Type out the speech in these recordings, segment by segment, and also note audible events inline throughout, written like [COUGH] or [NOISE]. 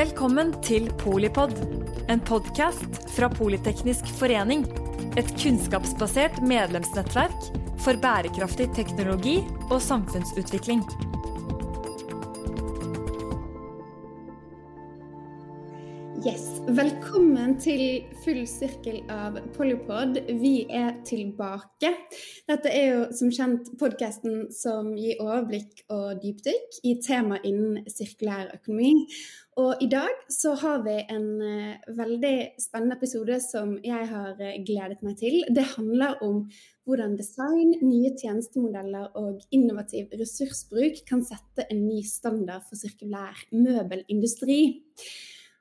Velkommen til Polipod, en podkast fra Politeknisk forening. Et kunnskapsbasert medlemsnettverk for bærekraftig teknologi og samfunnsutvikling. Yes. Velkommen til full sirkel av Polipod. Vi er tilbake. Dette er jo som kjent podkasten som gir overblikk og dypdykk i tema innen sirkulær økonomi. Og i dag så har vi en uh, veldig spennende episode som jeg har uh, gledet meg til. Det handler om hvordan design, nye tjenestemodeller og innovativ ressursbruk kan sette en ny standard for sirkulær møbelindustri.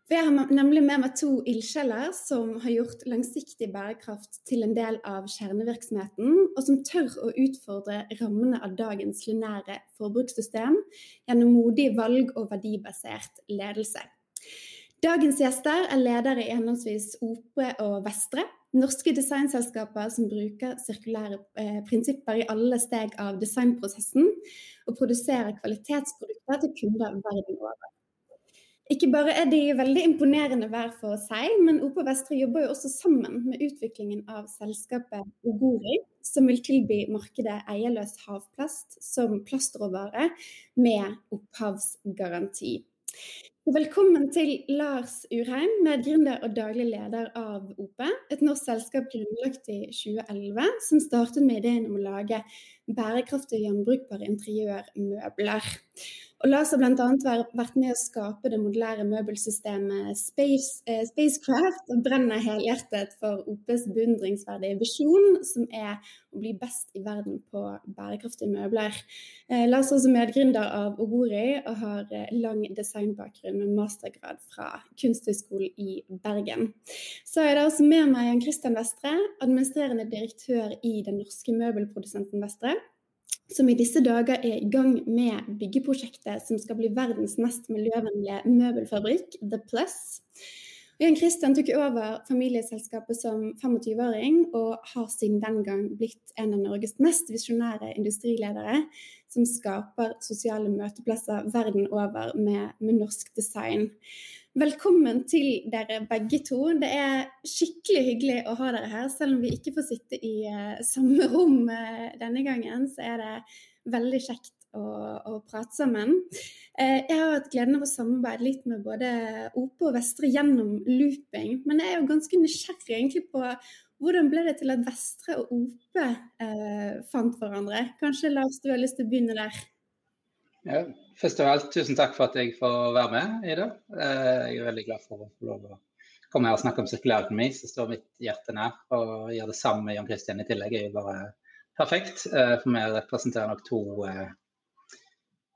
For jeg har nemlig med meg to ildsjeler som har gjort langsiktig bærekraft til en del av kjernevirksomheten, og som tør å utfordre rammene av dagens lunære forbrukssystem gjennom modig valg og verdibasert ledelse. Dagens gjester er ledere i henholdsvis Opre og Vestre, norske designselskaper som bruker sirkulære eh, prinsipper i alle steg av designprosessen, og produserer kvalitetsprodukter til kunder verden over. Ikke bare er de veldig imponerende hver for seg, men OP Vestre jobber jo også sammen med utviklingen av selskapet Ogori, som vil tilby markedet eierløs havplast som plastråvare med opphavsgaranti. Velkommen til Lars Urheim, medgründer og daglig leder av OP, et norsk selskap grunnlagt i 2011, som startet med ideen om å lage bærekraftige, gjenbrukbare interiørmøbler. Og Lars har bl.a. vært med å skape det modulære møbelsystemet Space, eh, Spacecraft, og brenner helhjertet for OPs beundringsverdige visjon, som er å bli best i verden på bærekraftige møbler. Eh, Lars er også medgründer av Ogori og har eh, lang designbakgrunn med mastergrad fra Kunsthøgskolen i Bergen. Så er det også med meg Jan Christian Vestre, administrerende direktør i den norske møbelprodusenten Vestre som i disse dager er i gang med byggeprosjektet som skal bli verdens mest miljøvennlige møbelfabrikk, The Plus. Jan Christian tok over familieselskapet som 25-åring, og har siden den gang blitt en av Norges mest visjonære industriledere, som skaper sosiale møteplasser verden over med, med norsk design. Velkommen til dere begge to. Det er skikkelig hyggelig å ha dere her. Selv om vi ikke får sitte i uh, samme rom uh, denne gangen, så er det veldig kjekt å, å prate sammen. Eh, jeg har hatt gleden av å samarbeide litt med både Ope og Vestre gjennom looping. Men jeg er jo ganske nysgjerrig egentlig på hvordan ble det til at Vestre og Ope eh, fant hverandre? Kanskje Lars, du har lyst til å begynne der? Ja, først og alt, tusen takk for at jeg får være med i det. Eh, jeg er veldig glad for å få lov å komme her og snakke om sirkulærøkonomi, som står mitt hjerte nær. Og gjøre det samme med Jan Kristian i tillegg er jo bare perfekt. Eh, for vi representerer nok to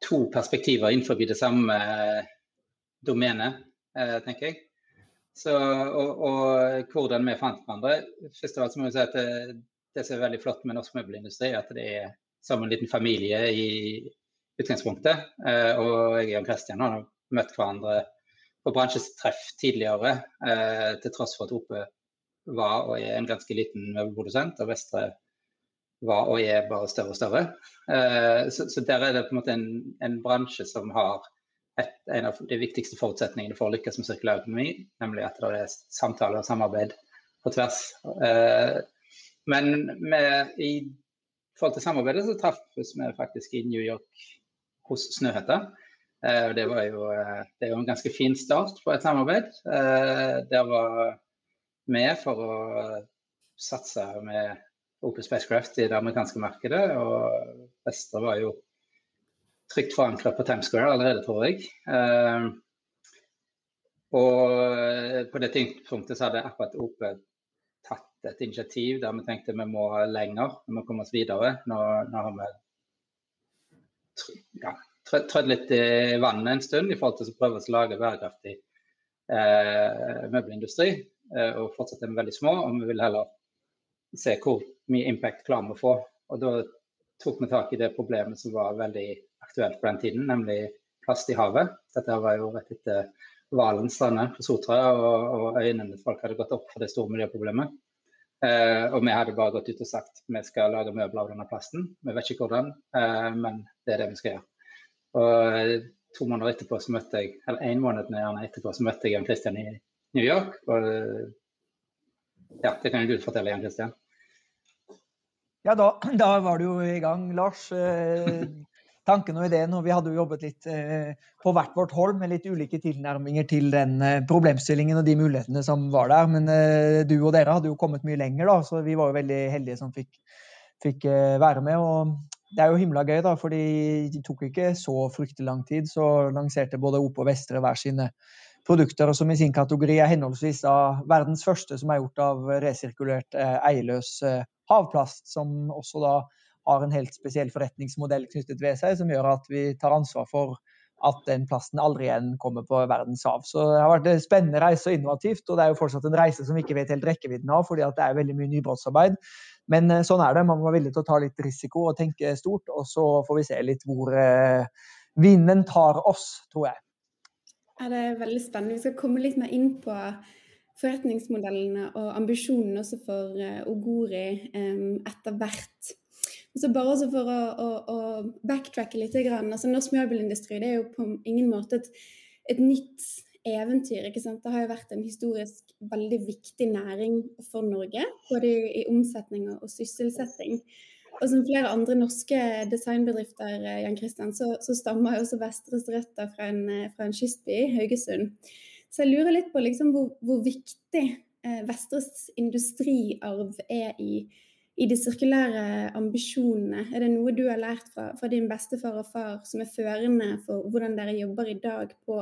to perspektiver innenfor det samme eh, domenet, eh, tenker jeg. Så, og, og, hvordan vi fant hverandre. Først av alt må vi si at det, det som er veldig flott med norsk møbelindustri, er at det er som en liten familie i utgangspunktet. Eh, og jeg og Kristian har møtt hverandre på bransjetreff tidligere, til tross for at Ope var og er en ganske liten møbelprodusent. og Vestre var og er bare større og større. Uh, så, der er det på en måte en, en bransje som har et, en av de viktigste forutsetningene for å lykkes med sirkulær økonomi, nemlig at det er samtale og samarbeid på tvers. Men med, i forhold til samarbeidet så traffes vi faktisk i New York hos Snøhetta. Uh, det, jo, det er jo en ganske fin start på et samarbeid. der var vi for å satse med Opel Spacecraft i det amerikanske markedet. Og Vestre var jo trygt forankra på Times Square allerede, tror jeg. Og på det tidspunktet så hadde akkurat Opel tatt et initiativ der vi tenkte vi må lenger, vi må komme oss videre. Nå, nå har vi ja, trødd litt i vannet en stund i forhold til å prøve å lage bærekraftig eh, møbelindustri. Eh, og fortsatt er vi veldig små, og vi vil heller se hvor mye impact klarer vi å få. Og da tok vi tak i det problemet som var veldig aktuelt på den tiden, nemlig plast i havet. Dette var jo rett etter Valen strande på Sotra, og, og øynene folk hadde gått opp for det store miljøproblemet. Eh, og vi hadde bare gått ut og sagt vi skal lage møbler av denne plasten. Vi vet ikke hvordan, eh, men det er det vi skal gjøre. Og to måneder etterpå så møtte jeg, eller en måned etterpå så møtte jeg Jan Christian i New York. Og, ja, det kan jo du fortelle, Jan Christian. Ja, da, da, var du jo i gang, Lars. Tanken og ideen, og vi hadde jo jobbet litt eh, på hvert vårt hold med litt ulike tilnærminger til den eh, problemstillingen og de mulighetene som var der. Men eh, du og dere hadde jo kommet mye lenger, da, så vi var jo veldig heldige som fikk, fikk være med. og det er jo himla gøy, da, for de tok ikke så fryktelig lang tid. Så lanserte både Ope og Vestre hver sine produkter, som i sin kategori er henholdsvis da verdens første som er gjort av resirkulert eh, havplast, som også da har en helt spesiell forretningsmodell knyttet ved seg, som gjør at vi tar ansvar for at den plasten aldri igjen kommer på verdens hav. Så det har vært en spennende reise og innovativt, og det er jo fortsatt en reise som vi ikke vet helt rekkevidden av, fordi det er veldig mye nybrottsarbeid. Men eh, sånn er det. Man må være villig til å ta litt risiko og tenke stort. Og så får vi se litt hvor eh, vinden tar oss, tror jeg. Ja, det er veldig spennende. Vi skal komme litt mer inn på forretningsmodellene og ambisjonene også for uh, Ogori etter hvert. Så bare også for å, å, å backtracke litt. Altså, norsk møbelindustri det er jo på ingen måte et, et nytt eventyr. Det har jo vært en historisk veldig viktig næring for Norge. Både i, omsetning og sysselsetting. Og som flere andre norske designbedrifter eh, Jan Christian, så, så stammer jo også Vestres røtter fra en, eh, fra en kystby, Haugesund. Så jeg lurer litt på liksom hvor, hvor viktig eh, Vestres industriarv er i, i de sirkulære ambisjonene. Er det noe du har lært fra, fra din bestefar og far som er førende for hvordan dere jobber i dag på,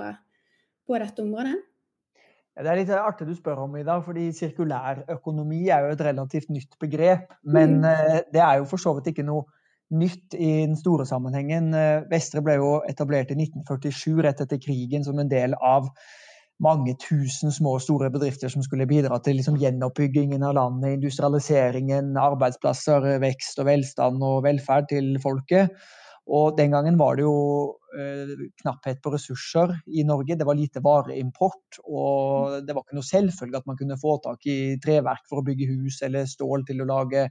på dette området? Ja, det er litt artig du spør om, Ida, fordi sirkulærøkonomi er jo et relativt nytt begrep. Men mm. Eh, det er jo for så vidt ikke noe nytt i den store sammenhengen. Eh, Vestre ble jo etablert i 1947, rett etter krigen, som en del av mange tusen små og store bedrifter som skulle bidra til liksom gjenoppbyggingen av landet, industrialiseringen, arbeidsplasser, vekst og velstand og velferd til folket. Og den gangen var det jo eh, knapphet på ressurser i Norge. Det var lite vareimport. Og det var ikke noe selvfølge at man kunne få tak i treverk for å bygge hus eller stål til å lage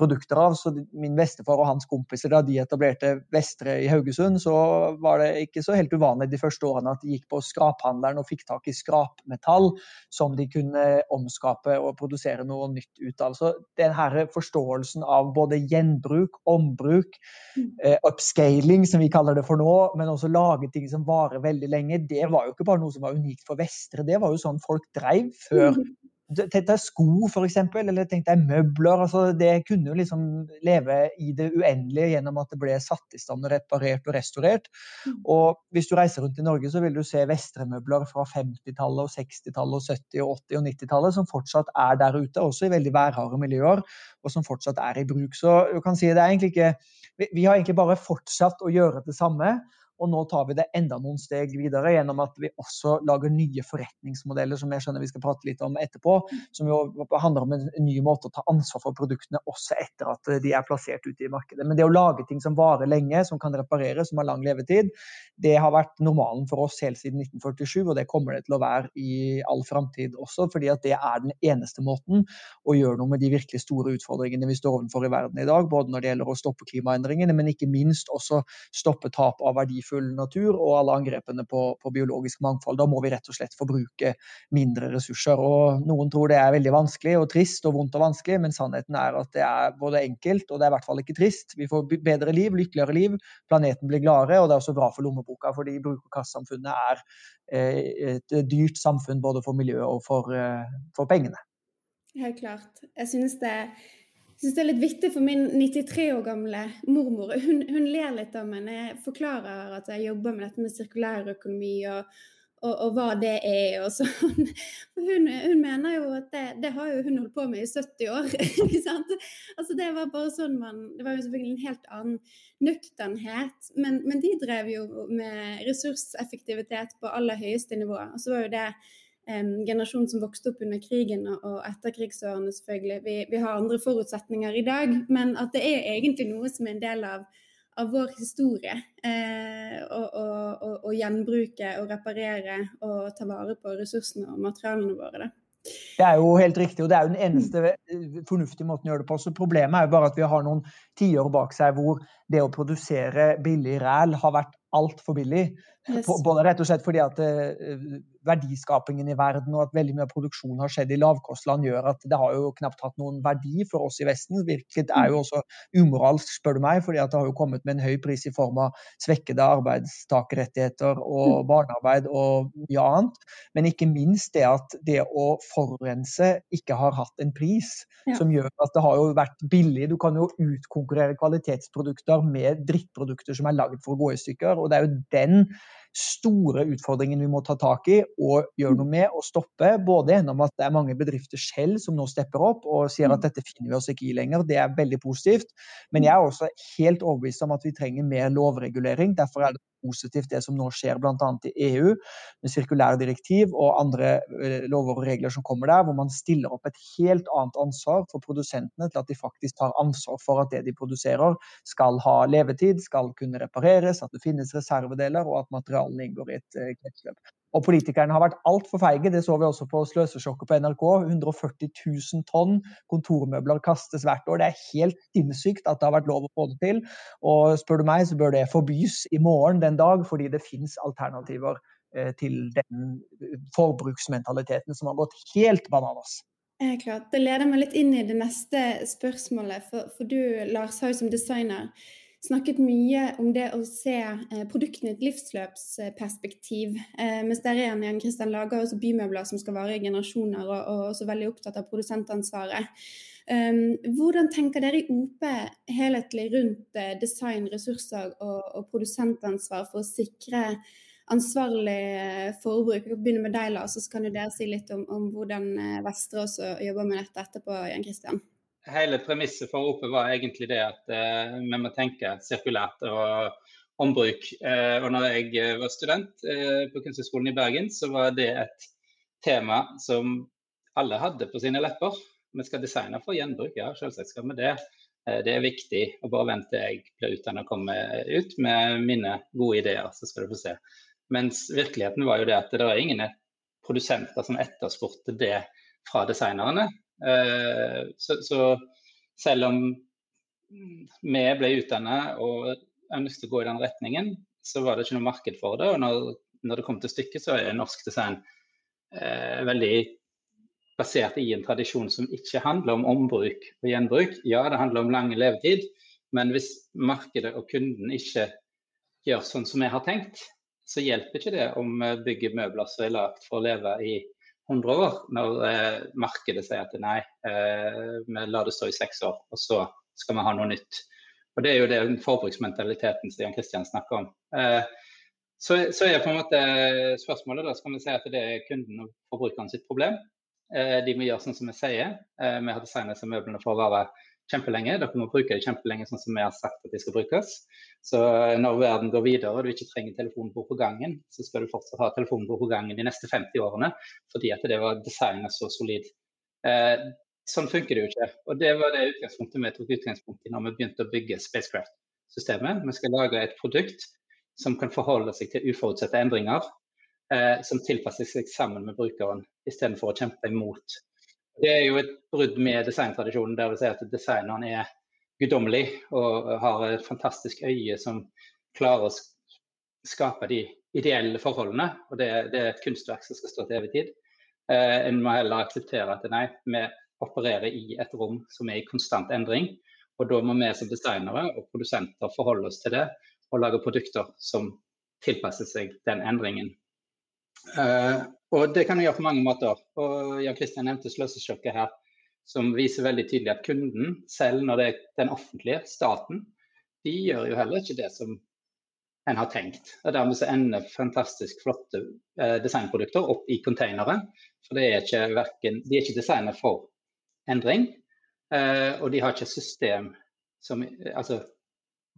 produkter av. Så min bestefar og hans kompiser, da de etablerte Vestre i Haugesund, så var det ikke så helt uvanlig de første årene at de gikk på skraphandleren og fikk tak i skrapmetall som de kunne omskape og produsere noe nytt ut av. Så den her forståelsen av både gjenbruk, ombruk, eh, upscaling, som vi kaller det for nå, men også lage ting som varer veldig lenge, det var jo ikke bare noe som var unikt for Vestre. Det var jo sånn folk dreiv før mm. Tenk deg sko, f.eks., eller tenk deg møbler. altså Det kunne jo liksom leve i det uendelige gjennom at det ble satt i stand og reparert og restaurert. Mm. Og hvis du reiser rundt i Norge, så vil du se Vestre-møbler fra 50-tallet og 60-tallet og 70-, og 80- og 90-tallet som fortsatt er der ute, også i veldig værharde miljøer, og som fortsatt er i bruk. Så du kan si det er egentlig ikke Vi har egentlig bare fortsatt å gjøre det samme. Og nå tar vi det enda noen steg videre gjennom at vi også lager nye forretningsmodeller, som jeg skjønner vi skal prate litt om etterpå. Som jo handler om en ny måte å ta ansvar for produktene også etter at de er plassert ute i markedet. Men det å lage ting som varer lenge, som kan repareres, som har lang levetid, det har vært normalen for oss helt siden 1947, og det kommer det til å være i all framtid også. fordi at det er den eneste måten å gjøre noe med de virkelig store utfordringene vi står overfor i verden i dag. Både når det gjelder å stoppe klimaendringene, men ikke minst også stoppe tap av verdifull verdifull natur og alle angrepene på, på, biologisk mangfold. Da må vi rett og slett forbruke mindre ressurser. Og noen tror det er veldig vanskelig og trist og vondt og vanskelig, men sannheten er at det er både enkelt og det er i hvert fall ikke trist. Vi får bedre liv, lykkeligere liv, planeten blir gladere, og det er også bra for lommeboka, fordi brukerkassesamfunnet er eh, et dyrt samfunn både for miljøet og for, eh, for pengene. Helt klart. Jeg synes det jeg syns det er litt viktig for min 93 år gamle mormor. Hun, hun ler litt av meg når jeg forklarer at jeg jobber med dette med sirkulærøkonomi og, og, og, hva det er og sånn. [LAUGHS] Hun, hun, mener jo at det, det, har jo hun holdt på med i 70 år. [LAUGHS] ikke sant? Altså Det var bare sånn man Det var jo selvfølgelig en helt annen nøkternhet. Men, men de drev jo med ressurseffektivitet på aller høyeste nivå. Og så var jo det generasjon som vokste opp under krigen og etterkrigsårene, selvfølgelig. Vi, vi, har andre forutsetninger i dag, men at det er egentlig noe som er en del av, av vår historie. Eh, å gjenbruke og reparere og ta vare på ressursene og materialene våre. Da. Det er jo helt riktig, og det er jo den eneste eh, fornuftige måten å gjøre det på. Så Problemet er jo bare at vi har noen tiår bak seg hvor det å produsere billig ræl har vært altfor billig. Yes. Både rett og slett fordi at uh, verdiskapingen i verden og at veldig mye av produksjonen har skjedd i lavkostland, gjør at det har jo knapt hatt noen verdi for oss i Vesten. Hvilket er jo mm. også umoralsk, spør du meg, fordi at det har jo kommet med en høy pris i form av svekkede arbeidstakerrettigheter og mm. barnearbeid og mye annet. Men ikke minst det at det å forurense ikke har hatt en pris ja. som gjør at det har jo vært billig. Du kan jo utkonkurrere kvalitetsprodukter med drittprodukter som er lagd for å gå i stykker. og det er jo den store utfordringen vi må ta tak i og gjøre noe med og stoppe. Både gjennom at det er mange bedrifter selv som nå stepper opp og sier at dette finner vi oss ikke i lenger. Det er veldig positivt. Men jeg er også helt overbevist om at vi trenger mer lovregulering. Derfor er det positivt det som nå skjer bl.a. i EU, med sirkulære direktiv og andre eh, lover og regler som kommer der, hvor man stiller opp et helt annet ansvar for produsentene til at de faktisk tar ansvar for at det de produserer skal ha levetid, skal kunne repareres, at det finnes reservedeler og at materialene inngår i et eh, kretsløp. Og politikerne har vært altfor feige. Det så vi også på sløsesjokket på NRK. 140 000 tonn kontormøbler kastes hvert år. Det er helt sinnssykt at det har vært lov å få det til. Og spør du meg, så bør det forbys i morgen den dag, fordi det fins alternativer eh, til den forbruksmentaliteten som har gått helt bananas. Klart. Det leder meg litt inn i det neste spørsmålet. For, for du, Lars, har jo som designer snakket mye om det å se eh, produktene i et livsløpsperspektiv. Eh, mens dere igjen, Jan Kristian, lager også bymøbler som skal vare i generasjoner, og, og også veldig opptatt av produsentansvaret. Um, hvordan tenker dere i OP helhetlig rundt eh, design, ressurser og, produsentansvar for å sikre ansvarlig eh, forbruk? Jeg begynner med deg, Lars, så kan dere si litt om, om hvordan eh, Vestre også jobber med dette etterpå, Jan Kristian hele premisset for OPE var egentlig det at eh, vi må tenke sirkulært og ombruk. Eh, og når jeg eh, var student eh, på Kunsthøgskolen i Bergen, så var det et tema som alle hadde på sine lepper. Vi skal designe for gjenbruk, ja selvsagt skal vi det. Eh, det er viktig. og Bare vent til jeg blir utdannet og kommer ut med mine gode ideer, så skal du få se. Mens virkeligheten var jo det at det er ingen produsenter som etterspurte det fra designerne. Eh, så, så, selv om vi ble utdannet og ønsket å gå i den retningen, så var det ikke noe marked for det. Og når, når det kom til stykket, så er norsk design eh, veldig basert i en tradisjon som ikke handler om ombruk og gjenbruk. Ja, det handler om lang levetid, men hvis markedet og kunden ikke gjør sånn som vi har tenkt, så hjelper ikke det om vi bygger møbler som er lagd for å leve i 100 år, når eh, markedet sier at nei, eh, vi lar det stå i seks år, og så skal vi ha noe nytt. Og Det er jo den forbruksmentaliteten som Jan Kristian snakker om. Eh, så, så, er på en måte spørsmålet da skal vi si at det er kunden og forbrukeren sitt problem. Eh, de må gjøre sånn som vi sier. Eh, vi har designet disse møblene for å være kjempelenge. Dere må bruke det kjempelenge sånn som vi har sagt at de skal brukes. Så når verden går videre og du ikke trenger telefonbord på gangen, så skal du fortsatt ha telefonbord på gangen de neste 50 årene fordi at det var designet så solid. Eh, sånn funker det jo ikke. Og det var det utgangspunktet vi tok utgangspunkt i når vi begynte å bygge Spacecraft-systemet. Vi skal lage et produkt som kan forholde seg til uforutsette endringer, eh, som tilpasser seg sammen med brukeren, istedenfor å kjempe imot det er jo et brudd med designtradisjonen der vi sier at designeren er guddommelig og har et fantastisk øye som klarer å skape de ideelle forholdene. Og det, det er et kunstverk som skal stå til evig tid. Eh, en må heller akseptere at nei, vi opererer i et rom som er i konstant endring. Og da må vi som designere og produsenter forholde oss til det og lage produkter som tilpasser seg den endringen. Uh, og Det kan du gjøre på mange måter. Og Jan Kristian nevnte sløsesjokket her, som viser veldig tydelig at kunden, selv når det er den offentlige, staten, de gjør jo heller ikke det som en har tenkt. Og Dermed så ender fantastisk flotte eh, designprodukter opp i containere. For det er ikke verken, de er ikke designet for endring, eh, og de har ikke et system som Altså,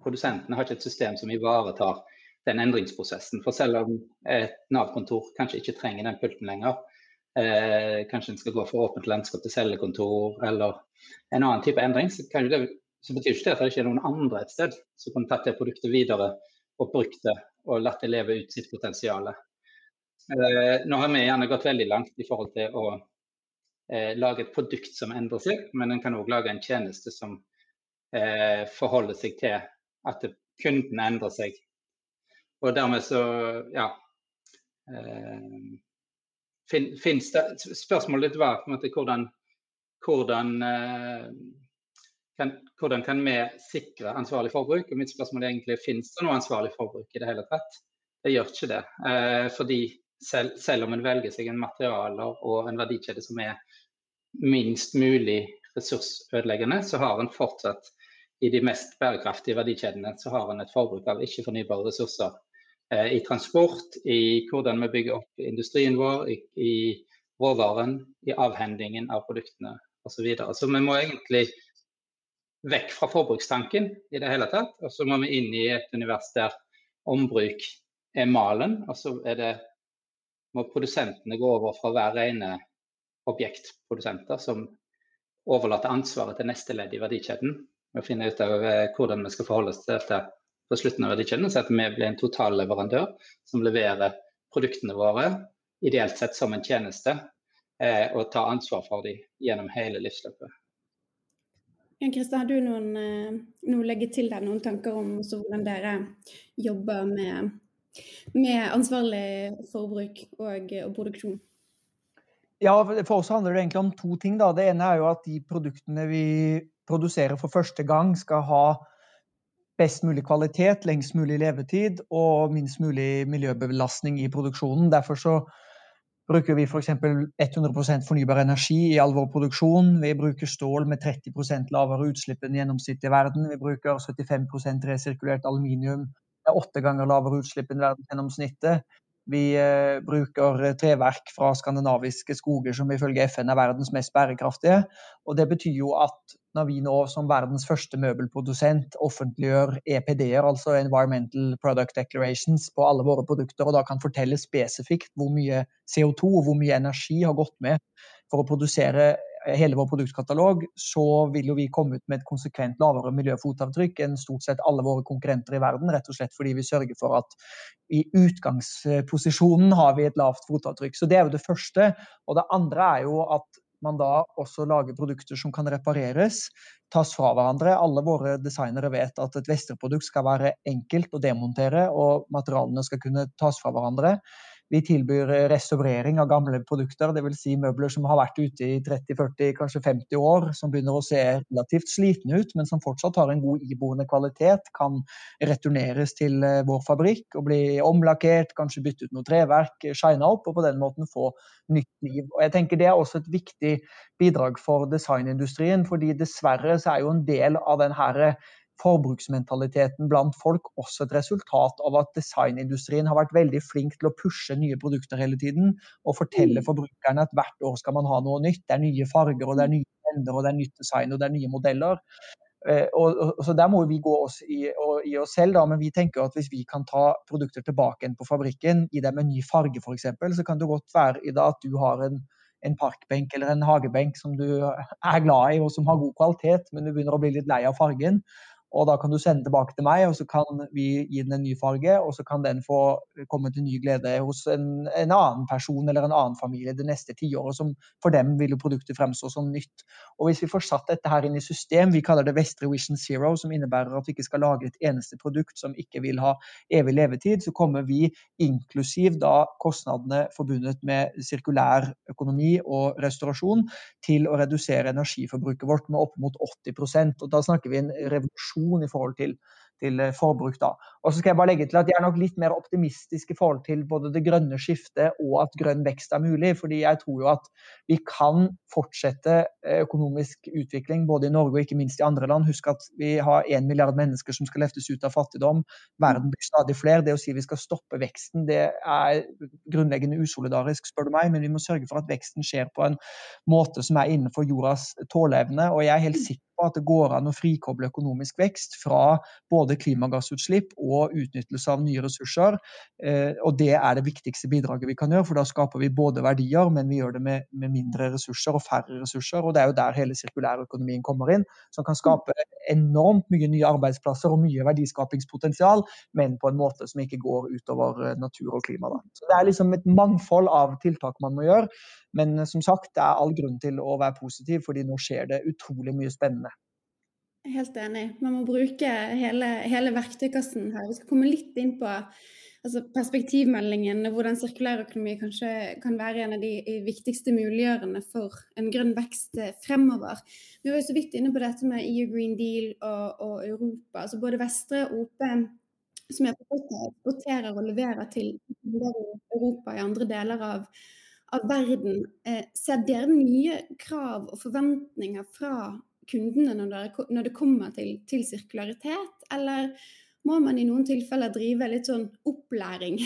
produsentene har ikke et system som ivaretar den endringsprosessen. For selv om et Nav-kontor kanskje ikke trenger den pulten lenger, eh, kanskje en skal gå fra åpent landskap til cellekontor eller en annen type endring, så, det, så betyr ikke det at det ikke er noen andre et sted som kunne tatt det produktet videre og brukt det og latt det leve ut sitt potensial. Eh, nå har vi gjerne gått veldig langt i forhold til å eh, lage et produkt som endrer seg, men en kan òg lage en tjeneste som eh, forholder seg til at kunden endrer seg og dermed så, ja eh, Fins det Spørsmålet ditt var på en måte hvordan, hvordan eh, kan, hvordan kan vi sikre ansvarlig forbruk? Og mitt spørsmål er egentlig finnes det noe ansvarlig forbruk i det hele tatt? Det gjør ikke det. Eh, fordi selv, selv, om en velger seg en materialer og en verdikjede som er minst mulig ressursødeleggende, så har en fortsatt i de mest bærekraftige verdikjedene så har en et forbruk av ikke-fornybare ressurser. Eh, I transport, i hvordan vi bygger opp industrien vår, i, i råvaren, i avhendingen av produktene osv. Så, videre. så vi må egentlig vekk fra forbrukstanken i det hele tatt. Og så må vi inn i et univers der ombruk er malen. Og så det, må produsentene gå over fra å være rene objektprodusenter som overlater ansvaret til neste ledd i verdikjeden. Og finne ut av eh, hvordan vi skal forholde oss til dette på slutten av verdikjeden. Så at vi blir en totalleverandør som leverer produktene våre ideelt sett som en tjeneste. Eh, og tar ansvar for dem gjennom hele livsløpet. Jan Kristian, har du noen, eh, noe å legge til der, noen tanker om hvordan dere jobber med, med ansvarlig forbruk og, og, produksjon? Ja, For oss handler det egentlig om to ting. Da. Det ene er jo at de produktene vi produserer for første gang, skal ha best mulig kvalitet, lengst mulig levetid og minst mulig miljøbelastning i produksjonen. Derfor så bruker vi f.eks. 100% fornybar energi i all vår produksjon. Vi bruker stål med 30% lavere utslipp enn gjennomsnittet i verden. Vi bruker 75% resirkulert aluminium med åtte ganger lavere utslipp enn verdensgjennomsnittet. Vi eh, bruker treverk fra skandinaviske skoger som ifølge FN er verdens mest bærekraftige. Og det betyr jo at når vi nå som verdens første møbelprodusent offentliggjør EPD-er, altså Environmental Product Declarations, på alle våre produkter, og da kan fortelle spesifikt hvor mye CO2 og hvor mye energi har gått med for å produsere hele vår produktkatalog, så vil jo vi komme ut med et konsekvent lavere miljøfotavtrykk enn stort sett alle våre konkurrenter i verden. Rett og slett fordi vi sørger for at i utgangsposisjonen har vi et lavt fotavtrykk. Så det er jo det første. Og det andre er jo at man da også lager produkter som kan repareres, tas fra hverandre. Alle våre designere vet at et Vester-produkt skal være enkelt å demontere, og materialene skal kunne tas fra hverandre. Vi tilbyr restaurering av gamle produkter, dvs. Si møbler som har vært ute i 30-40, kanskje 50 år, som begynner å se relativt slitne ut, men som fortsatt har en god iboende kvalitet. Kan returneres til eh, vår fabrikk og bli omlakkert, kanskje bytte ut noe treverk, shine opp og på den måten få nytt liv. Og jeg tenker Det er også et viktig bidrag for designindustrien, fordi dessverre så er jo en del av den her forbruksmentaliteten blant folk også et resultat av at designindustrien har vært veldig flink til å pushe nye produkter hele tiden og fortelle mm. forbrukerne at hvert år skal man ha noe nytt. Det er nye farger, og det er nye trender, og det er nytt design og det er nye modeller. Eh, og, og, så Der må vi gå oss i, og, i, oss selv, da, men vi tenker at hvis vi kan ta produkter tilbake igjen på fabrikken, gi dem en ny farge f.eks., så kan det godt være i det at du har en, en parkbenk eller en hagebenk som du er glad i og som har god kvalitet, men du begynner å bli litt lei av fargen. Og da kan du sende tilbake til meg, og så kan vi gi den en ny farge. Og så kan den få komme til ny glede hos en, en annen person eller en annen familie det neste tiåret. Som for dem vil jo produktet fremstå som nytt. Og hvis vi får satt dette her inn i system, vi kaller det Vestre Vision Zero, som innebærer at vi ikke skal lage et eneste produkt som ikke vil ha evig levetid, så kommer vi inklusiv da kostnadene forbundet med sirkulær økonomi og restaurasjon til å redusere energiforbruket vårt med opp mot 80% og Da snakker vi en revolusjon reduksjon i forhold til, til eh, forbruk. da. Og så skal Jeg bare legge til at jeg er nok litt mer optimistisk i forhold til både det grønne skiftet og at grønn vekst er mulig. fordi jeg tror jo at vi kan fortsette eh, økonomisk utvikling både i Norge og ikke minst i andre land. Husk at vi har én milliard mennesker som skal løftes ut av fattigdom. Verden blir stadig flere. Det å si vi skal stoppe veksten, det er grunnleggende usolidarisk, spør du meg. Men vi må sørge for at veksten skjer på en måte som er innenfor jordas tåleevne. Og jeg er helt sikker at det går an å frikoble økonomisk vekst fra både klimagassutslipp og utnyttelse av nye ressurser. Eh, og det er det viktigste bidraget vi kan gjøre, for da skaper vi både verdier, men vi gjør det med, med mindre ressurser og færre ressurser. Og det er jo der hele sirkulærøkonomien kommer inn, som kan skape enormt mye nye arbeidsplasser og mye verdiskapingspotensial, men på en måte som ikke går utover eh, natur og klima. Da. Så det er liksom et mangfold av tiltak man må gjøre. Men som sagt, det er all grunn til å være positiv, fordi nå skjer det utrolig mye spennende. Helt enig. Man må bruke hele, hele verktøykassen her. Vi skal komme litt inn på altså perspektivmeldingen, og hvordan sirkulære økonomi kanskje kan være en av de viktigste muliggjørende for en grønn vekst fremover. Vi var jo så vidt inne på dette med EU Green Deal og, og Europa. altså Både Vestre og OP som jeg eksporterer og leverer til Europa i andre deler av, av verden. Eh, ser dere nye krav og forventninger fra kundene når det, kommer til, til, sirkularitet, eller må man i noen tilfeller drive litt sånn opplæring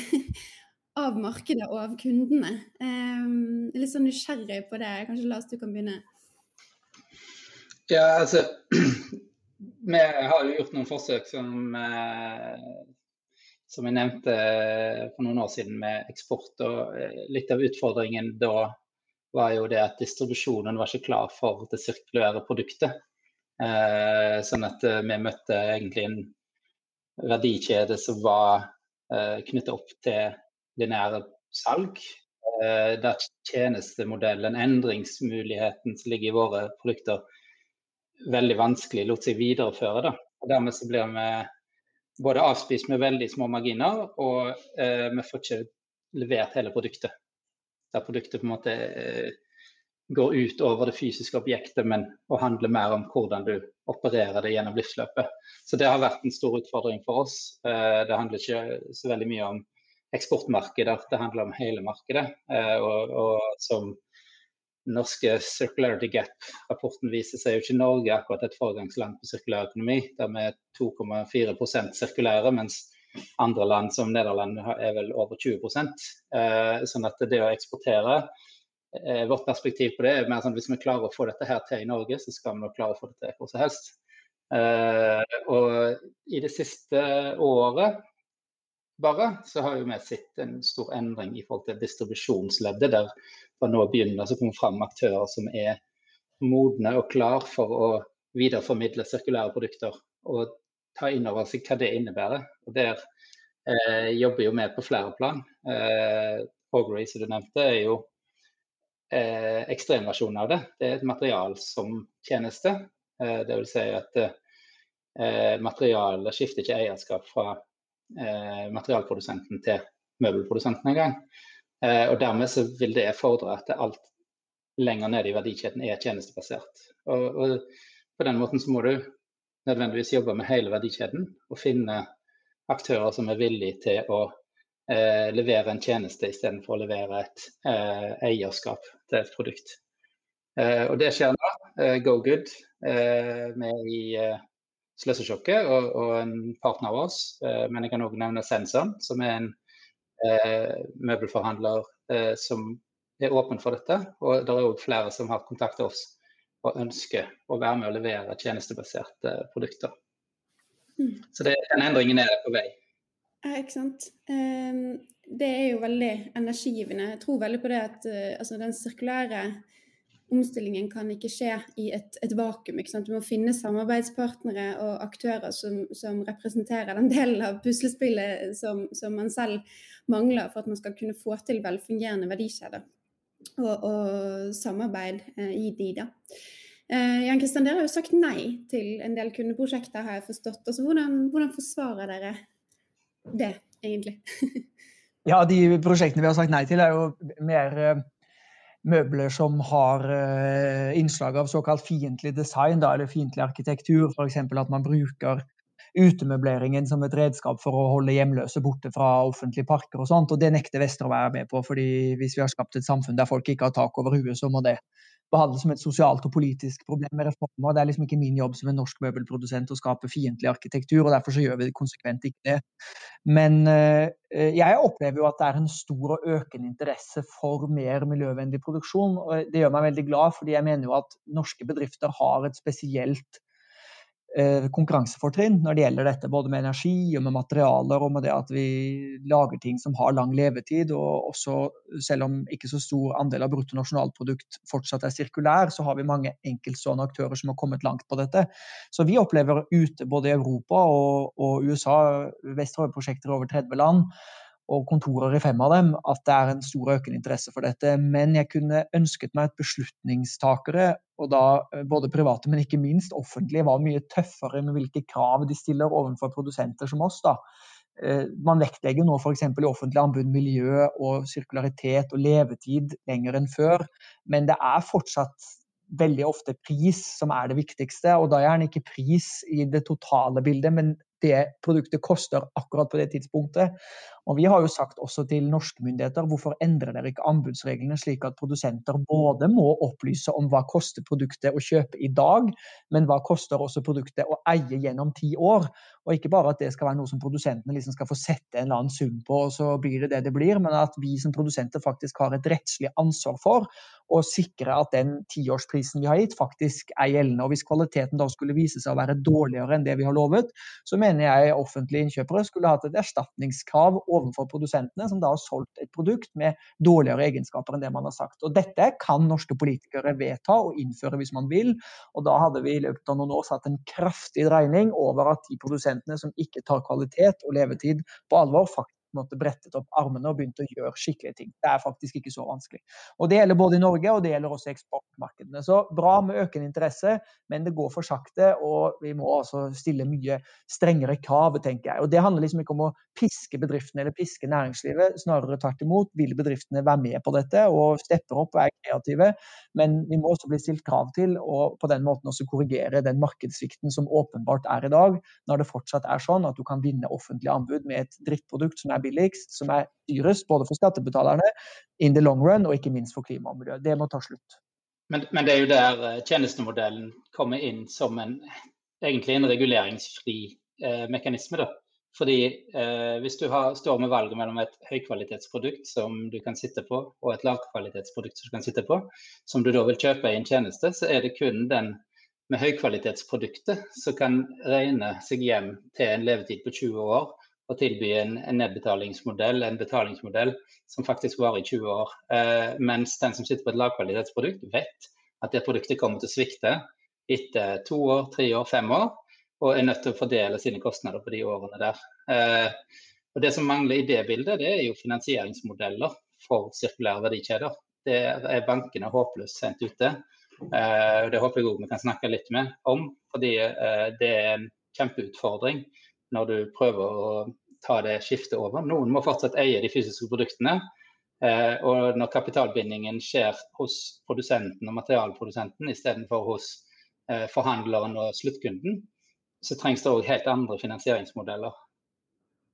[LAUGHS] av markedet og av kundene? Um, litt sånn nysgjerrig på det. Kanskje Lars, du kan begynne? Ja, altså [CLEARS THROAT] Vi har jo gjort noen forsøk som, eh, som jeg nevnte for noen år siden med eksport. og eh, Litt av utfordringen da var jo det at distribusjonen var ikke klar for det sirkulære produktet. Eh, sånn at eh, vi møtte egentlig en verdikjede som var eh, knyttet opp til lineære salg. Eh, der tjenestemodellen, endringsmuligheten som ligger i våre produkter, veldig vanskelig lot seg videreføre. Da. Og dermed så blir vi både avspist med veldig små marginer, og eh, vi får ikke levert hele produktet der produktet på en måte eh, går ut over det fysiske objektet, men å handle mer om hvordan du opererer det gjennom livsløpet. Så det har vært en stor utfordring for oss. Eh, det handler ikke så veldig mye om eksportmarkeder, det handler om hele markedet. Eh, og, og som norske Circularity Gap-rapporten viser, så er jo ikke Norge akkurat et foregangsland på sirkulær økonomi. Der vi er 2,4% sirkulære, mens andre land som Nederland er vel over 20 eh, Sånn at det å eksportere eh, Vårt perspektiv på det er mer sånn at hvis vi klarer å få dette her til i Norge, så skal vi nok klare å få det til hvor som helst. Eh, og i det siste året bare, så har vi sett en stor endring i forhold til distribusjonsleddet. Der fra nå begynner å komme fram aktører som er modne og klar for å videreformidle sirkulære produkter. Og ta inn over seg hva det innebærer. Og Der eh, jobber jo vi på flere plan. Eh, Augury, som du nevnte, er jo eh, ekstremversjonen av det. Det er et material som tjeneste. Eh, Dvs. Si at eh, materialet skifter ikke eierskap fra eh, materialprodusenten til møbelprodusenten engang. Eh, og dermed så vil det fordre at alt lenger nede i verdikjeden er tjenestebasert. Og, og på den måten så må du nødvendigvis jobbe med hele verdikjeden og finne aktører som er villige til å eh, levere en tjeneste istedenfor å levere et eh, eierskap til et produkt. Eh, og det skjer nå. Eh, Go Good eh, med i eh, Sløsesjokket og, og, en partner av oss. Eh, men jeg kan òg nevne Senson, som er en møbelforhandler som er åpen for dette. Og det er òg flere som har kontakta oss og ønsker å være med å levere tjenestebaserte produkter. Mm. Så det, den endringen er på vei. Ja, ikke sant. Um, det er jo veldig energigivende. Jeg tror veldig på det at uh, altså den sirkulære omstillingen kan ikke skje i et, et vakuum. Du må finne samarbeidspartnere og aktører som, som representerer den delen av puslespillet som, som, man selv mangler for at man skal kunne få til velfungerende verdikjeder og, og samarbeid eh, i de. da. Eh, Jan Kristian, dere har jo sagt nei til en del kundeprosjekter, har jeg forstått. Altså, hvordan, hvordan forsvarer dere det, egentlig? [LAUGHS] ja, de prosjektene vi har sagt nei til, er jo mer eh, møbler som har innslag av såkalt fiendtlig design, da, eller fiendtlig arkitektur. F.eks. at man bruker utemøbleringen som et redskap for å holde hjemløse borte fra offentlige parker og sånt. Og det nekter Vestre å være med på, fordi hvis vi har skapt et samfunn der folk ikke har tak over huet, så må det behandles som et sosialt og politisk problem med reformer. Det er liksom ikke min jobb som en norsk møbelprodusent å skape fiendtlig arkitektur, og derfor så gjør vi det konsekvent ikke det. Men uh, jeg opplever jo at det er en stor og økende interesse for mer miljøvennlig produksjon. og Det gjør meg veldig glad, fordi jeg mener jo at norske bedrifter har et spesielt Eh, konkurransefortrinn når det gjelder dette, både med energi og med materialer og med det at vi lager ting som har lang levetid. Og også, selv om ikke så stor andel av bruttonasjonalprodukt fortsatt er sirkulær, så har vi mange enkeltstående aktører som har kommet langt på dette. Så vi opplever ute både i Europa og, og USA Vesterhavet-prosjekter over 30 land. Og kontorer i fem av dem, at det er en stor økende interesse for dette. Men jeg kunne ønsket meg at beslutningstakere, og da eh, både private, men ikke minst offentlige, var mye tøffere med hvilke krav de stiller overfor produsenter som oss. da. Eh, man vektlegger nå f.eks. i offentlig anbud miljø og sirkularitet og levetid lenger enn før, men det er fortsatt veldig ofte pris som er det viktigste. Og da er gjerne ikke pris i det totale bildet, men det produktet koster akkurat på det tidspunktet. Og Vi har jo sagt også til norske myndigheter hvorfor endrer dere ikke anbudsreglene slik at produsenter både må opplyse om hva koster produktet å kjøpe i dag, men hva koster også produktet å eie gjennom ti år. Og ikke bare at det skal være noe som produsentene liksom skal få sette en eller annen sum på, og så blir det det det blir, men at vi som produsenter faktisk har et rettslig ansvar for å sikre at den tiårsprisen vi har gitt, faktisk er gjeldende. Og Hvis kvaliteten da skulle vise seg å være dårligere enn det vi har lovet, så mener jeg offentlige innkjøpere skulle hatt et erstatningskrav overfor produsentene, som da har solgt et produkt med dårligere egenskaper enn det man har sagt. Og Dette kan norske politikere vedta og innføre hvis man vil. og Da hadde vi i løpet av noen år satt en kraftig dreining over at de produsentene som ikke tar kvalitet og levetid på alvor, faktisk måte brettet opp armene og begynt å gjøre skikkelige ting. Det er faktisk ikke så vanskelig. Og Det gjelder både i Norge og det gjelder også eksportmarkedene. Så bra med økende interesse, men det går for sakte, og vi må altså stille mye strengere krav, tenker jeg. Og Det handler liksom ikke om å piske bedriftene eller piske næringslivet, snarere tvert imot vil bedriftene være med på dette og stepper opp og er kreative. Men vi må også bli stilt krav til, og på den måten også korrigere den markedssvikten som åpenbart er i dag, når det fortsatt er sånn at du kan vinne offentlige anbud med et drittprodukt som er billigst, som er dyrest både for skattebetalerne in the long run, og ikke minst for klima og miljø. Det må ta slutt. Men, men det er jo der eh, tjenestemodellen kommer inn som en, egentlig en reguleringsfri eh, mekanisme. da. Fordi eh, Hvis du har, står med valget mellom et høykvalitetsprodukt som du kan sitte på, og et lavkvalitetsprodukt som du kan sitte på, som du da vil kjøpe i en tjeneste, så er det kun den med høykvalitetsproduktet som kan regne seg hjem til en levetid på 20 år å tilby en, en, nedbetalingsmodell, en betalingsmodell som faktisk varer i 20 år. Eh, mens den som sitter på et lavkvalitetsprodukt, vet at det produktet kommer til å svikte etter to år, tre år, fem år, og er nødt til å fordele sine kostnader på de årene der. Eh, og Det som mangler i det bildet, det er jo finansieringsmodeller for sirkulære verdikjeder. Det er bankene håpløst sent ute. Eh, Det håper jeg òg vi kan snakke litt med om, fordi eh, det er en kjempeutfordring når du prøver å ta det skiftet over. Noen må fortsatt eie de fysiske produktene. Eh, og når kapitalbindingen skjer hos produsenten og materialprodusenten istedenfor hos eh, forhandleren og sluttkunden, så trengs det òg helt andre finansieringsmodeller.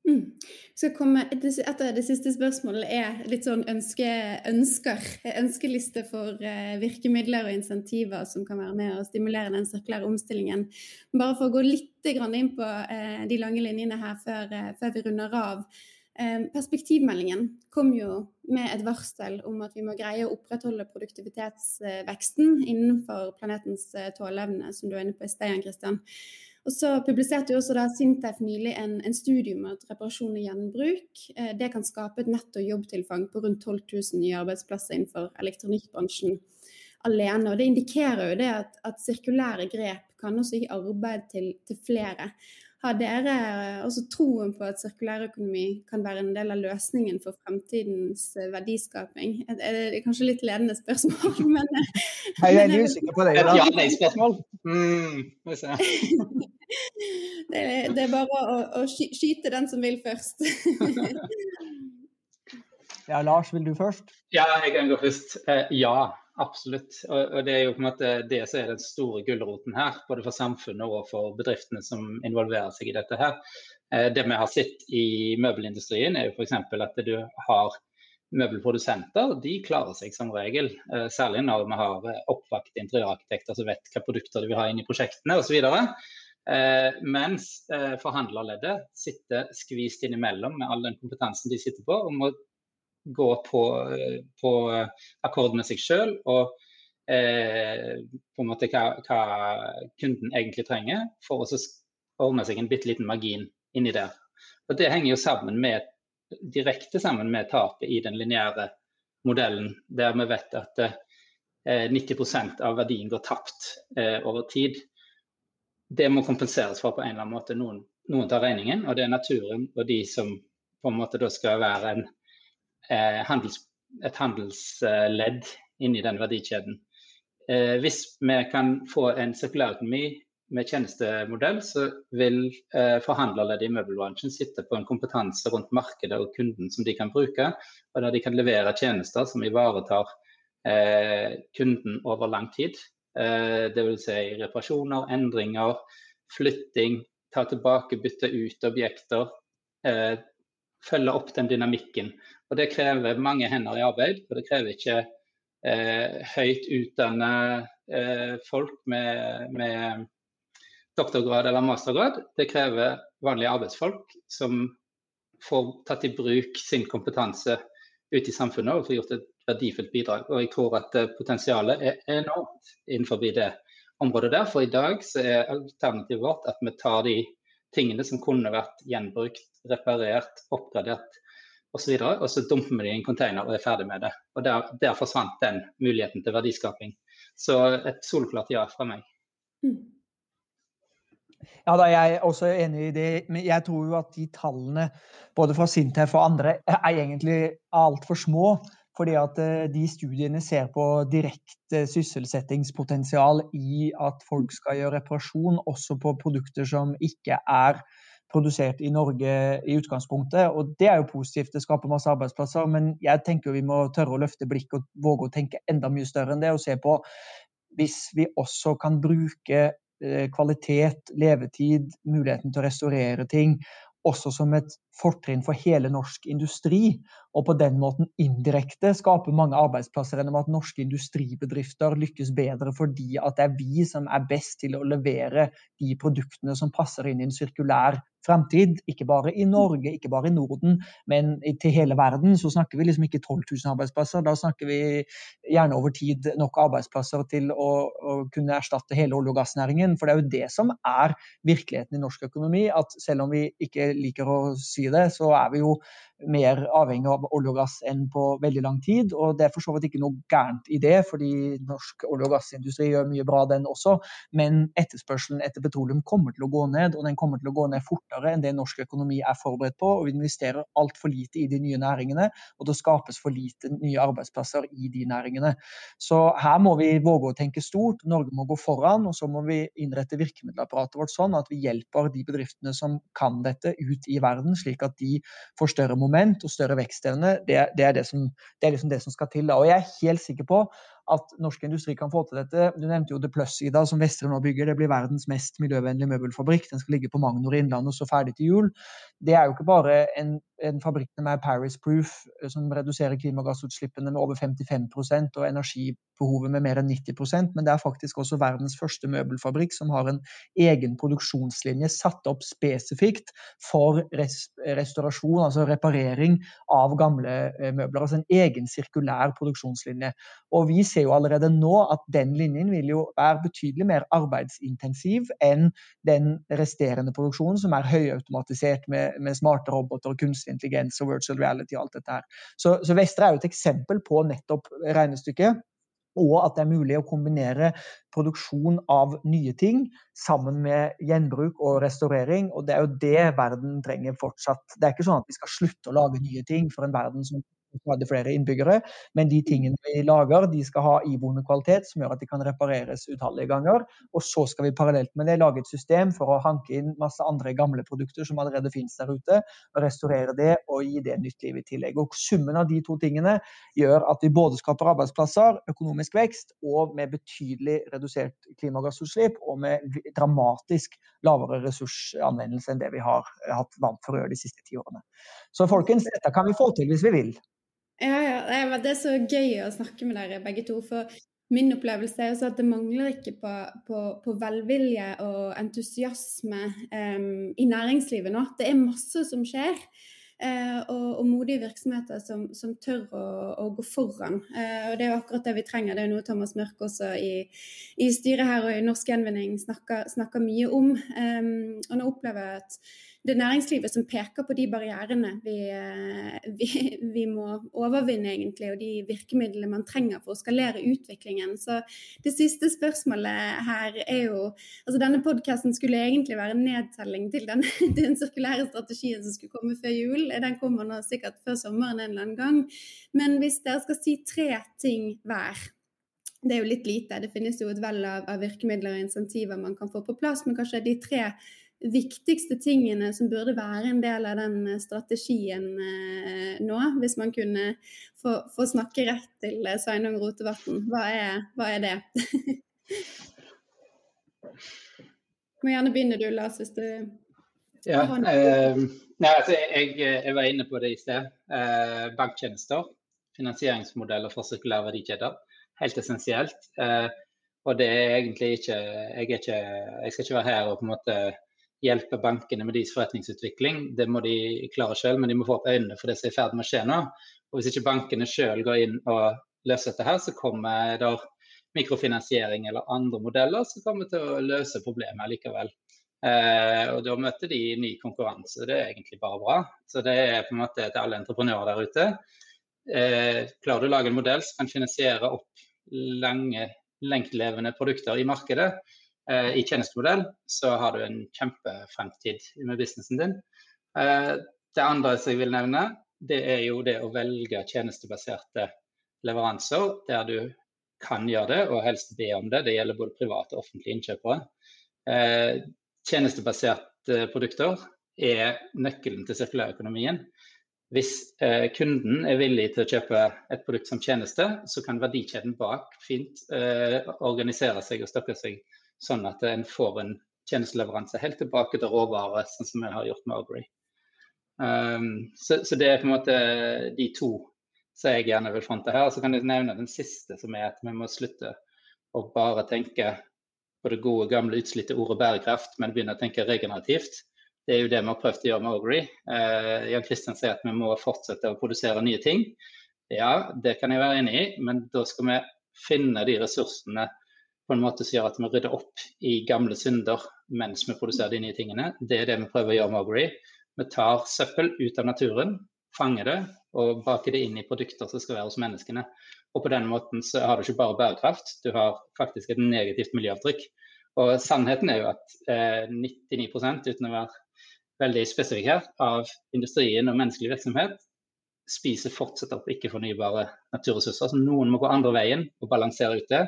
Mm. Komme, et av det siste spørsmålet er litt sånn ønske, ønsker, ønskeliste for uh, virkemidler og insentiver som kan være med å stimulere den sirkulære omstillingen. Bare for å gå litt inn på uh, de lange linjene her før, uh, før vi runder av. Perspektivmeldingen kom jo med et varsel om at vi må greie å opprettholde produktivitetsveksten innenfor planetens tåleevne, som du er inne på i sted, Christian. Og så publiserte jo også da Sintef nylig en, en studie om at reparasjon og gjenbruk eh, det kan skape et netto jobbtilfang på rundt 12 000 nye arbeidsplasser innenfor elektronikkbransjen alene. Og Det indikerer jo det at, at sirkulære grep kan også gi arbeid til, til flere. Har dere også troen på at sirkulærøkonomi kan være en del av løsningen for fremtidens verdiskaping? verdiskaping? Det er kanskje litt ledende spørsmål, [LAUGHS] men eh, Jeg er veldig usikker på det. Et ja-nei-spørsmål? Mm, [LAUGHS] det, det, er bare å, å, skyte den som vil først. [LAUGHS] ja, Lars, vil du først? Ja, jeg kan gå først. Eh, ja. Absolutt. Og, det er jo på en måte det som er den store gulroten her, både for samfunnet og for bedriftene som involverer seg i dette her. Eh, det vi har sett i møbelindustrien, er jo f.eks. at du har møbelprodusenter. De klarer seg som regel, eh, særlig når vi har oppvakte interiørarkitekter som vet hva produkter de vil ha inn i prosjektene osv. Mens forhandlerleddet sitter skvist innimellom med all den kompetansen de sitter på, og må gå på, på akkord med seg sjøl og eh, på en måte hva, hva, kunden egentlig trenger, for å ordne seg en bitte liten margin inni der. Og Det henger jo sammen med, direkte sammen med tapet i den lineære modellen, der vi vet at eh, 90% av verdien går tapt eh, over tid. Det må kompenseres for på en eller annen måte. Noen, noen tar regningen, og det er naturen og de som på en måte da skal være en, eh, handels, et handelsledd inni den verdikjeden. Eh, hvis vi kan få en sirkulær økonomi med tjenestemodell, så vil eh, forhandlerleddet i møbelbransjen sitte på en kompetanse rundt markedet og kunden som de kan bruke, og der de kan levere tjenester som ivaretar eh, kunden over lang tid. Eh, Dvs. Si reparasjoner, endringer, flytting, ta tilbake, bytte ut objekter. Eh, følge opp den dynamikken. Og Det krever mange hender i arbeid, og det krever ikke eh, høyt utdanna folk med, med, doktorgrad eller mastergrad. Det krever vanlige arbeidsfolk som får tatt i bruk sin kompetanse ute i samfunnet og får gjort et verdifullt bidrag. Og jeg tror at eh, potensialet er enormt innenfor det området der. For i dag så er alternativet vårt at vi tar de tingene som kunne vært gjenbrukt, reparert, oppgradert osv. Og, og så dumper vi det i en container og er ferdig med det. Og der, der forsvant den muligheten til verdiskaping. Så et solklart ja fra meg. Mm. Ja, da er jeg også enig i det. Men jeg tror jo at de tallene både fra Sintef og andre er egentlig altfor små. Fordi at eh, de studiene ser på direkte sysselsettingspotensial i at folk skal gjøre reparasjon, også på produkter som ikke er produsert i Norge i utgangspunktet. Og det er jo positivt, det skaper masse arbeidsplasser. Men jeg tenker vi må tørre å løfte blikk og våge å tenke enda mye større enn det. Og se på hvis vi også kan bruke eh, kvalitet, levetid, muligheten til å restaurere ting også som et fortrinn for hele norsk industri, og på den måten indirekte skape mange arbeidsplasser gjennom at norske industribedrifter lykkes bedre fordi at det er vi som er best til å levere de produktene som passer inn i en sirkulær fremtid. Ikke bare i Norge, ikke bare i Norden, men til hele verden. Så snakker vi liksom ikke 12 000 arbeidsplasser. Da snakker vi gjerne over tid nok arbeidsplasser til å, å kunne erstatte hele olje- og gassnæringen. For det er jo det som er virkeligheten i norsk økonomi. At selv om vi ikke liker å si det, så er vi jo mer avhengig av olje og gass enn på veldig lang tid. Og det er for så vidt ikke noe gærent i det, fordi norsk olje- og gassindustri gjør mye bra, den også. Men etterspørselen etter petroleum kommer til å gå ned, og den kommer til å gå ned fortere enn det norsk økonomi er forberedt på. Og vi investerer altfor lite i de nye næringene, og det skapes for lite nye arbeidsplasser i de næringene. Så her må vi våge å tenke stort. Norge må gå foran, og så må vi innrette virkemiddelapparatet vårt sånn at vi hjelper de bedriftene som kan dette, ut i verden, slik at de får større moment og større vekstevne, det, det, er, det, som, det er liksom det som skal til. Da. Og jeg er helt sikker på at norsk industri kan få til dette. Du nevnte jo The Plus, Ida, som Vestre nå bygger. Det blir verdens mest miljøvennlige møbelfabrikk. Den skal ligge på Magnor i Innlandet og stå ferdig til jul. Det er jo ikke bare en, en fabrikk som er Paris Proof, eh, som reduserer klimagassutslippene med over 55% og energibehovet med mer enn 90% men det er faktisk også verdens første møbelfabrikk som har en egen produksjonslinje satt opp spesifikt for res restaurasjon, altså reparering av gamle eh, møbler. Altså en egen sirkulær produksjonslinje. Og vi ser jo allerede nå at den linjen vil jo være betydelig mer arbeidsintensiv enn den resterende produksjonen, som er høyautomatisert med, med smarte roboter, og kunstig intelligens og virtual reality og alt dette her. Så, så Vestre er jo et eksempel på nettopp regnestykket. Og at det er mulig å kombinere produksjon av nye ting sammen med gjenbruk og restaurering. Og det er jo det verden trenger fortsatt. Det er ikke sånn at vi skal slutte å lage nye ting for en verden som stadig flere innbyggere. Men de tingene vi lager, de skal ha iboende kvalitet som gjør at de kan repareres utallige ganger. Og så skal vi parallelt med det lage et system for å hanke inn masse andre gamle produkter som allerede finnes der ute, og restaurere det og gi det nytt liv i tillegg. Og Summen av de to tingene gjør at vi både skaper arbeidsplasser, økonomisk vekst og med betydelig redusert klimagassutslipp og med dramatisk lavere ressursanvendelse enn det vi har hatt vant for å gjøre de siste ti årene. Så folkens, dette kan vi få til hvis vi vil. Ja, ja. Det er så gøy å snakke med dere begge to. For min opplevelse er at det mangler ikke på, på, på velvilje og entusiasme um, i næringslivet nå. Det er masse som skjer. Uh, og, og, modige virksomheter som, som tør å, å, gå foran. Uh, og Det er jo akkurat det vi trenger. Det er noe Thomas Mørk også i, i styret her og i Norsk Gjenvinning snakker, snakker mye om. Um, og nå opplever jeg at det er næringslivet som peker på de barrierene vi, eh, vi, vi, må overvinne, egentlig, og de virkemidlene man trenger for å skalere utviklingen. Så det siste spørsmålet her er jo altså Denne podkasten skulle egentlig være en nedtelling til den, [LAUGHS] den, sirkulære strategien som skulle komme før jul. Den kommer nå sikkert før sommeren en eller annen gang. Men hvis dere skal si tre ting hver det er jo litt lite. Det finnes jo et vell av, av, virkemidler og insentiver man kan få på plass, men kanskje de tre viktigste tingene som burde være en del av den eh, strategien eh, nå, hvis man kunne få, få snakke rett til eh, Sveinung Rotevatn. Hva, hva, er det? du [LAUGHS] må gjerne begynne du, Lars, hvis du ja, eh, nei, altså, jeg, jeg, var inne på det i sted. Eh, banktjenester, finansieringsmodeller for sirkulære verdikjeder. Helt essensielt. Eh, og det er egentlig ikke jeg, ikke jeg, skal ikke være her og på en måte hjelpe bankene med deres forretningsutvikling. Det må de klare selv, men de må få opp øynene for det som er i ferd med å skje nå. Og Hvis ikke bankene selv går inn og løser dette, her, så kommer det mikrofinansiering eller andre modeller som kommer til å løse problemet likevel. Eh, og Da møter de ny konkurranse. Det er egentlig bare bra. Så Det er på en måte til alle entreprenører der ute. Eh, klarer du å lage en modell som kan finansiere opp lange, lengtlevende produkter i markedet, Eh, i tjenestemodell, så har du en kjempefremtid med businessen din. Eh, det andre som jeg vil nevne, det er jo det å velge tjenestebaserte leveranser der du kan gjøre det, og helst be om det. Det gjelder både private og offentlige innkjøpere. Eh, tjenestebaserte produkter er nøkkelen til sirkulærøkonomien. Hvis eh, kunden er villig til å kjøpe et produkt som tjeneste, så kan verdikjeden bak fint eh, organisere seg og stokke seg sånn at en får en tjenesteleveranse helt tilbake til råvare, sånn som vi har gjort med Aubrey. Um, så, så, det er på en måte de to som jeg gjerne vil fronte her. Så kan jeg nevne den siste, som er at vi må slutte å bare tenke på det gode, gamle, utslitte ordet bærekraft, men begynne å tenke regenerativt. Det er jo det vi har prøvd å gjøre med Aubrey. Uh, Jan Kristian sier at vi må fortsette å produsere nye ting. Ja, det kan jeg være enig i, men da skal vi finne de ressursene på en måte som gjør at vi rydder opp i gamle synder mens vi produserer de nye tingene. Det er det vi prøver å gjøre med augury. Vi tar søppel ut av naturen, fanger det og baker det inn i produkter som skal være hos menneskene. Og på den måten så har du ikke bare bærekraft, du har faktisk et negativt miljøavtrykk. Og sannheten er jo at eh, 99 uten å være veldig spesifikk her, av industrien og menneskelig virksomhet spiser fortsatt opp ikke-fornybare naturressurser. Så noen må gå andre veien og balansere ut det.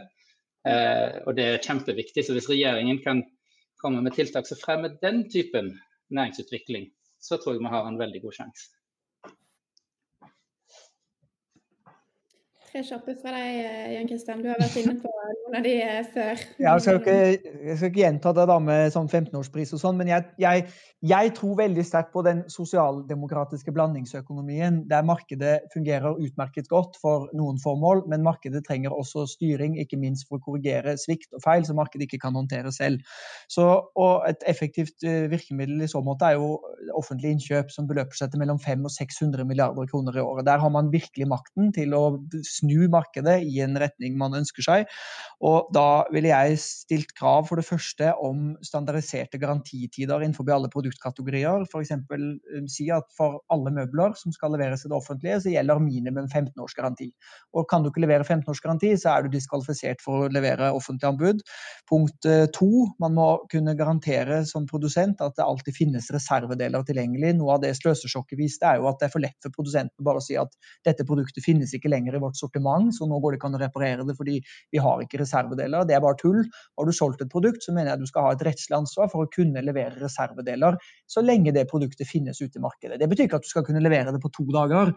Eh, og det er kjempeviktig. Så hvis regjeringen kan komme med tiltak som fremmer den typen næringsutvikling, så tror jeg vi har en veldig god sjanse. Tre kjappe fra deg, eh, Jan Kristian. Du har vært inne på noen av de eh, før. Jeg skal ikke, jeg skal ikke gjenta det da med sånn 15-årspris og sånn, men jeg, jeg, jeg, tror veldig sterkt på den sosialdemokratiske blandingsøkonomien, der markedet fungerer utmerket godt for noen formål, men markedet trenger også styring, ikke minst for å korrigere svikt og feil som markedet ikke kan håndtere selv. Så, et effektivt eh, virkemiddel i så måte er jo offentlige innkjøp som beløper seg til mellom 500 og 600 milliarder kroner i året. Der har man virkelig makten til å snu markedet i en retning man ønsker seg. Og da ville jeg stilt krav for det første om standardiserte garantitider innenfor alle produktkategorier. F.eks. Um, si at for alle møbler som skal leveres til det offentlige, så gjelder minimum 15 års garanti. Og kan du ikke levere 15 års garanti, så er du diskvalifisert for å levere offentlig anbud. Punkt eh, to, man må kunne garantere som produsent at det alltid finnes reservedeler tilgjengelig. Noe av det sløsesjokket viste, er jo at det er for lett for produsenten bare å si at dette produktet finnes ikke lenger i vårt sortiment sortiment, så nå går det ikke an å reparere det fordi vi har ikke reservedeler. Det er bare tull. Har du solgt et produkt, så mener jeg du skal ha et rettslig ansvar for å kunne levere reservedeler så lenge det produktet finnes ute i markedet. Det betyr ikke at du skal kunne levere det på to dager.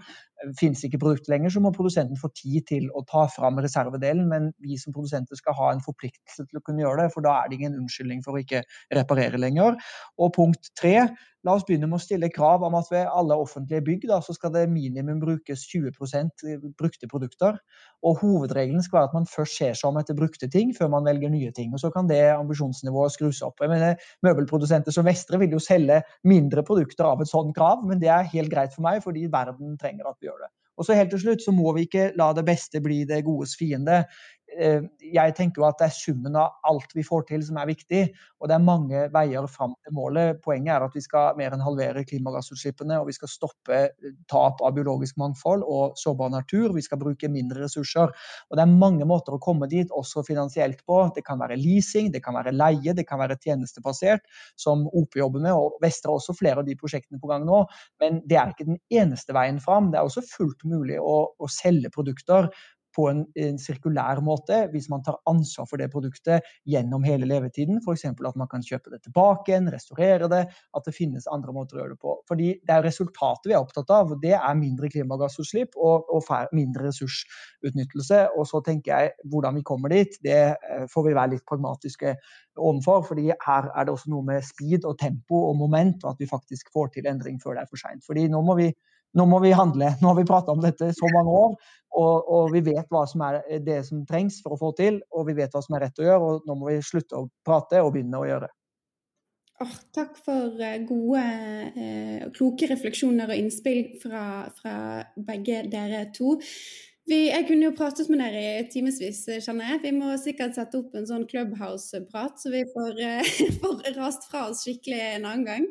Finnes ikke brukt lenger, så må produsenten få tid til å ta fram reservedelen, men vi som produsenter skal ha en forpliktelse til å kunne gjøre det, for da er det ingen unnskyldning for å ikke reparere lenger. Og punkt tre, La oss begynne med å stille krav om at ved alle offentlige bygg da, så skal det minimum brukes 20% brukte produkter. Og hovedregelen skal være at man først ser seg om etter brukte ting før man velger nye ting. Og så kan det ambisjonsnivået skrus opp. Jeg mener, Møbelprodusenter som Vestre vil jo selge mindre produkter av et sånt krav, men det er helt greit for meg fordi verden trenger at vi gjør det. Og så helt til slutt så må vi ikke la det beste bli det godes fiende jeg tenker jo at det er summen av alt vi får til som er viktig. Og det er mange veier fram til målet. Poenget er at vi skal mer enn halvere klimagassutslippene, og vi skal stoppe eh, tap av biologisk mangfold og sårbar natur. Vi skal bruke mindre ressurser. Og det er mange måter å komme dit, også finansielt på. Det kan være leasing, det kan være leie, det kan være tjenestebasert, som OP jobber med. Og Vestre har også flere av de prosjektene på gang nå. Men det er ikke den eneste veien fram. Det er også fullt mulig å, å selge produkter på en, en, sirkulær måte hvis man tar ansvar for det produktet gjennom hele levetiden. F.eks. at man kan kjøpe det tilbake igjen, restaurere det. At det finnes andre måter å gjøre det på. Fordi det er resultatet vi er opptatt av. Det er mindre klimagassutslipp og, og mindre ressursutnyttelse. Og så tenker jeg hvordan vi kommer dit, det eh, får vi være litt pragmatiske overfor. fordi her er det også noe med speed og tempo og moment, og at vi faktisk får til endring før det er for seint. Fordi nå må vi nå må vi handle. Nå har vi prata om dette så mange år, og, og, vi vet hva som er det som trengs for å få til, og vi vet hva som er rett å gjøre, og nå må vi slutte å prate og begynne å gjøre. Oh, takk for eh, gode og eh, kloke refleksjoner og innspill fra, fra begge dere to. Vi, jeg kunne jo pratet med dere i timevis, kjenner jeg. Vi må sikkert sette opp en sånn Clubhouse-prat, så vi får, uh, [LAUGHS] får, rast fra oss skikkelig en annen gang.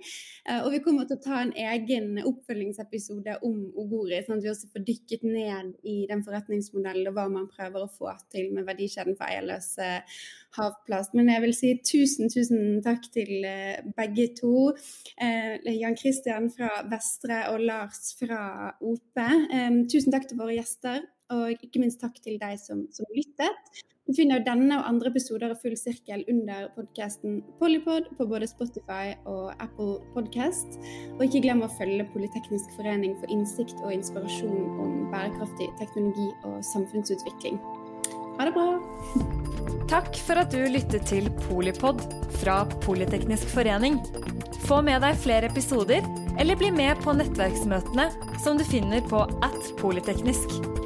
Uh, og vi kommer til å ta en egen oppfølgingsepisode om Ogori, sånn at vi også får dykket ned i den forretningsmodellen og hva man prøver å få til med verdikjeden for eierløse havplast. Men jeg vil si tusen, tusen takk til begge to. Jan Christian fra Vestre og Lars fra OP. Tusen takk til våre gjester. Og ikke minst takk til deg som, som lyttet. Du finner denne og andre episoder av Full sirkel under podkasten Polypod på både Spotify og Apple Podcast. Og ikke glem å følge Politeknisk forening for innsikt og inspirasjon om bærekraftig teknologi og samfunnsutvikling. Ha det bra! Takk for at du lyttet til Polipod fra Politeknisk forening. Få med deg flere episoder, eller bli med på nettverksmøtene som du finner på at polyteknisk.